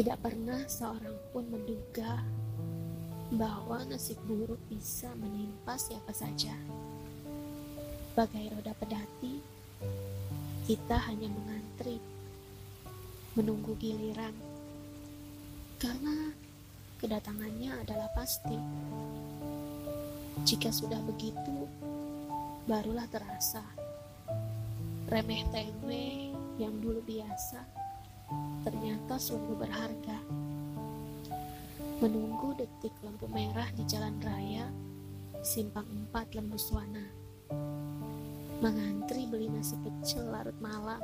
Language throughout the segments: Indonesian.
Tidak pernah seorang pun menduga bahwa nasib buruk bisa menimpa siapa saja. Bagai roda pedati, kita hanya mengantri, menunggu giliran, karena kedatangannya adalah pasti. Jika sudah begitu, barulah terasa remeh temeh yang dulu biasa ternyata sungguh berharga. Menunggu detik lampu merah di jalan raya, simpang empat Lembuswana. Mengantri beli nasi pecel larut malam.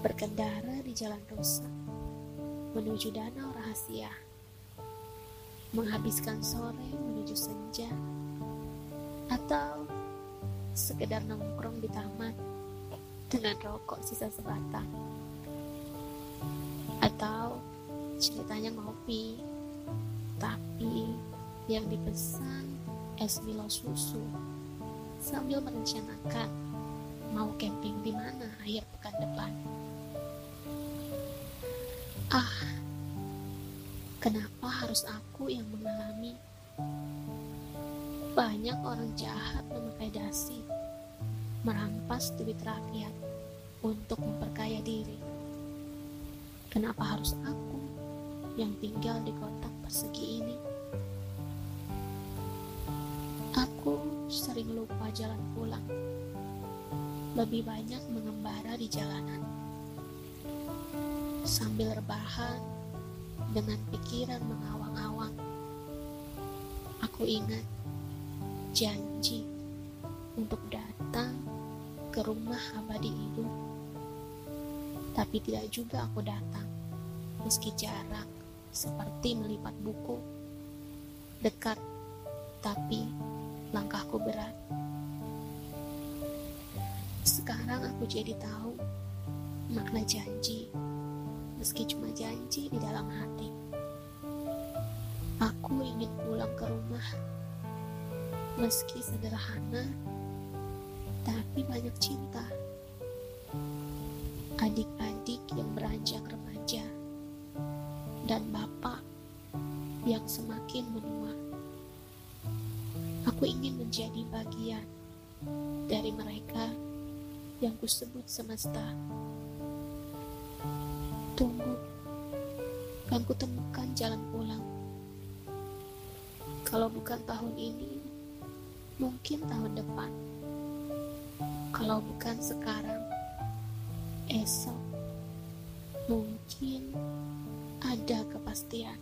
Berkendara di jalan rusak, menuju danau rahasia. Menghabiskan sore menuju senja. Atau sekedar nongkrong di taman dengan rokok sisa sebatang. Atau ceritanya ngopi tapi yang dipesan es Milo susu. Sambil merencanakan mau camping di mana akhir pekan depan. Ah kenapa harus aku yang mengalami? Banyak orang jahat memakai dasi merampas duit rakyat untuk memperkaya diri kenapa harus aku yang tinggal di kotak persegi ini. Aku sering lupa jalan pulang. Lebih banyak mengembara di jalanan. Sambil rebahan dengan pikiran mengawang-awang. Aku ingat janji untuk datang ke rumah abadi ibu. Tapi tidak juga aku datang meski jarak seperti melipat buku. Dekat, tapi langkahku berat. Sekarang aku jadi tahu makna janji, meski cuma janji di dalam hati. Aku ingin pulang ke rumah, meski sederhana, tapi banyak cinta. Adik-adik yang beranjak remaja dan bapak yang semakin menua. Aku ingin menjadi bagian dari mereka yang kusebut semesta. Tunggu, kan kutemukan jalan pulang. Kalau bukan tahun ini, mungkin tahun depan. Kalau bukan sekarang, esok, mungkin ada kepastian.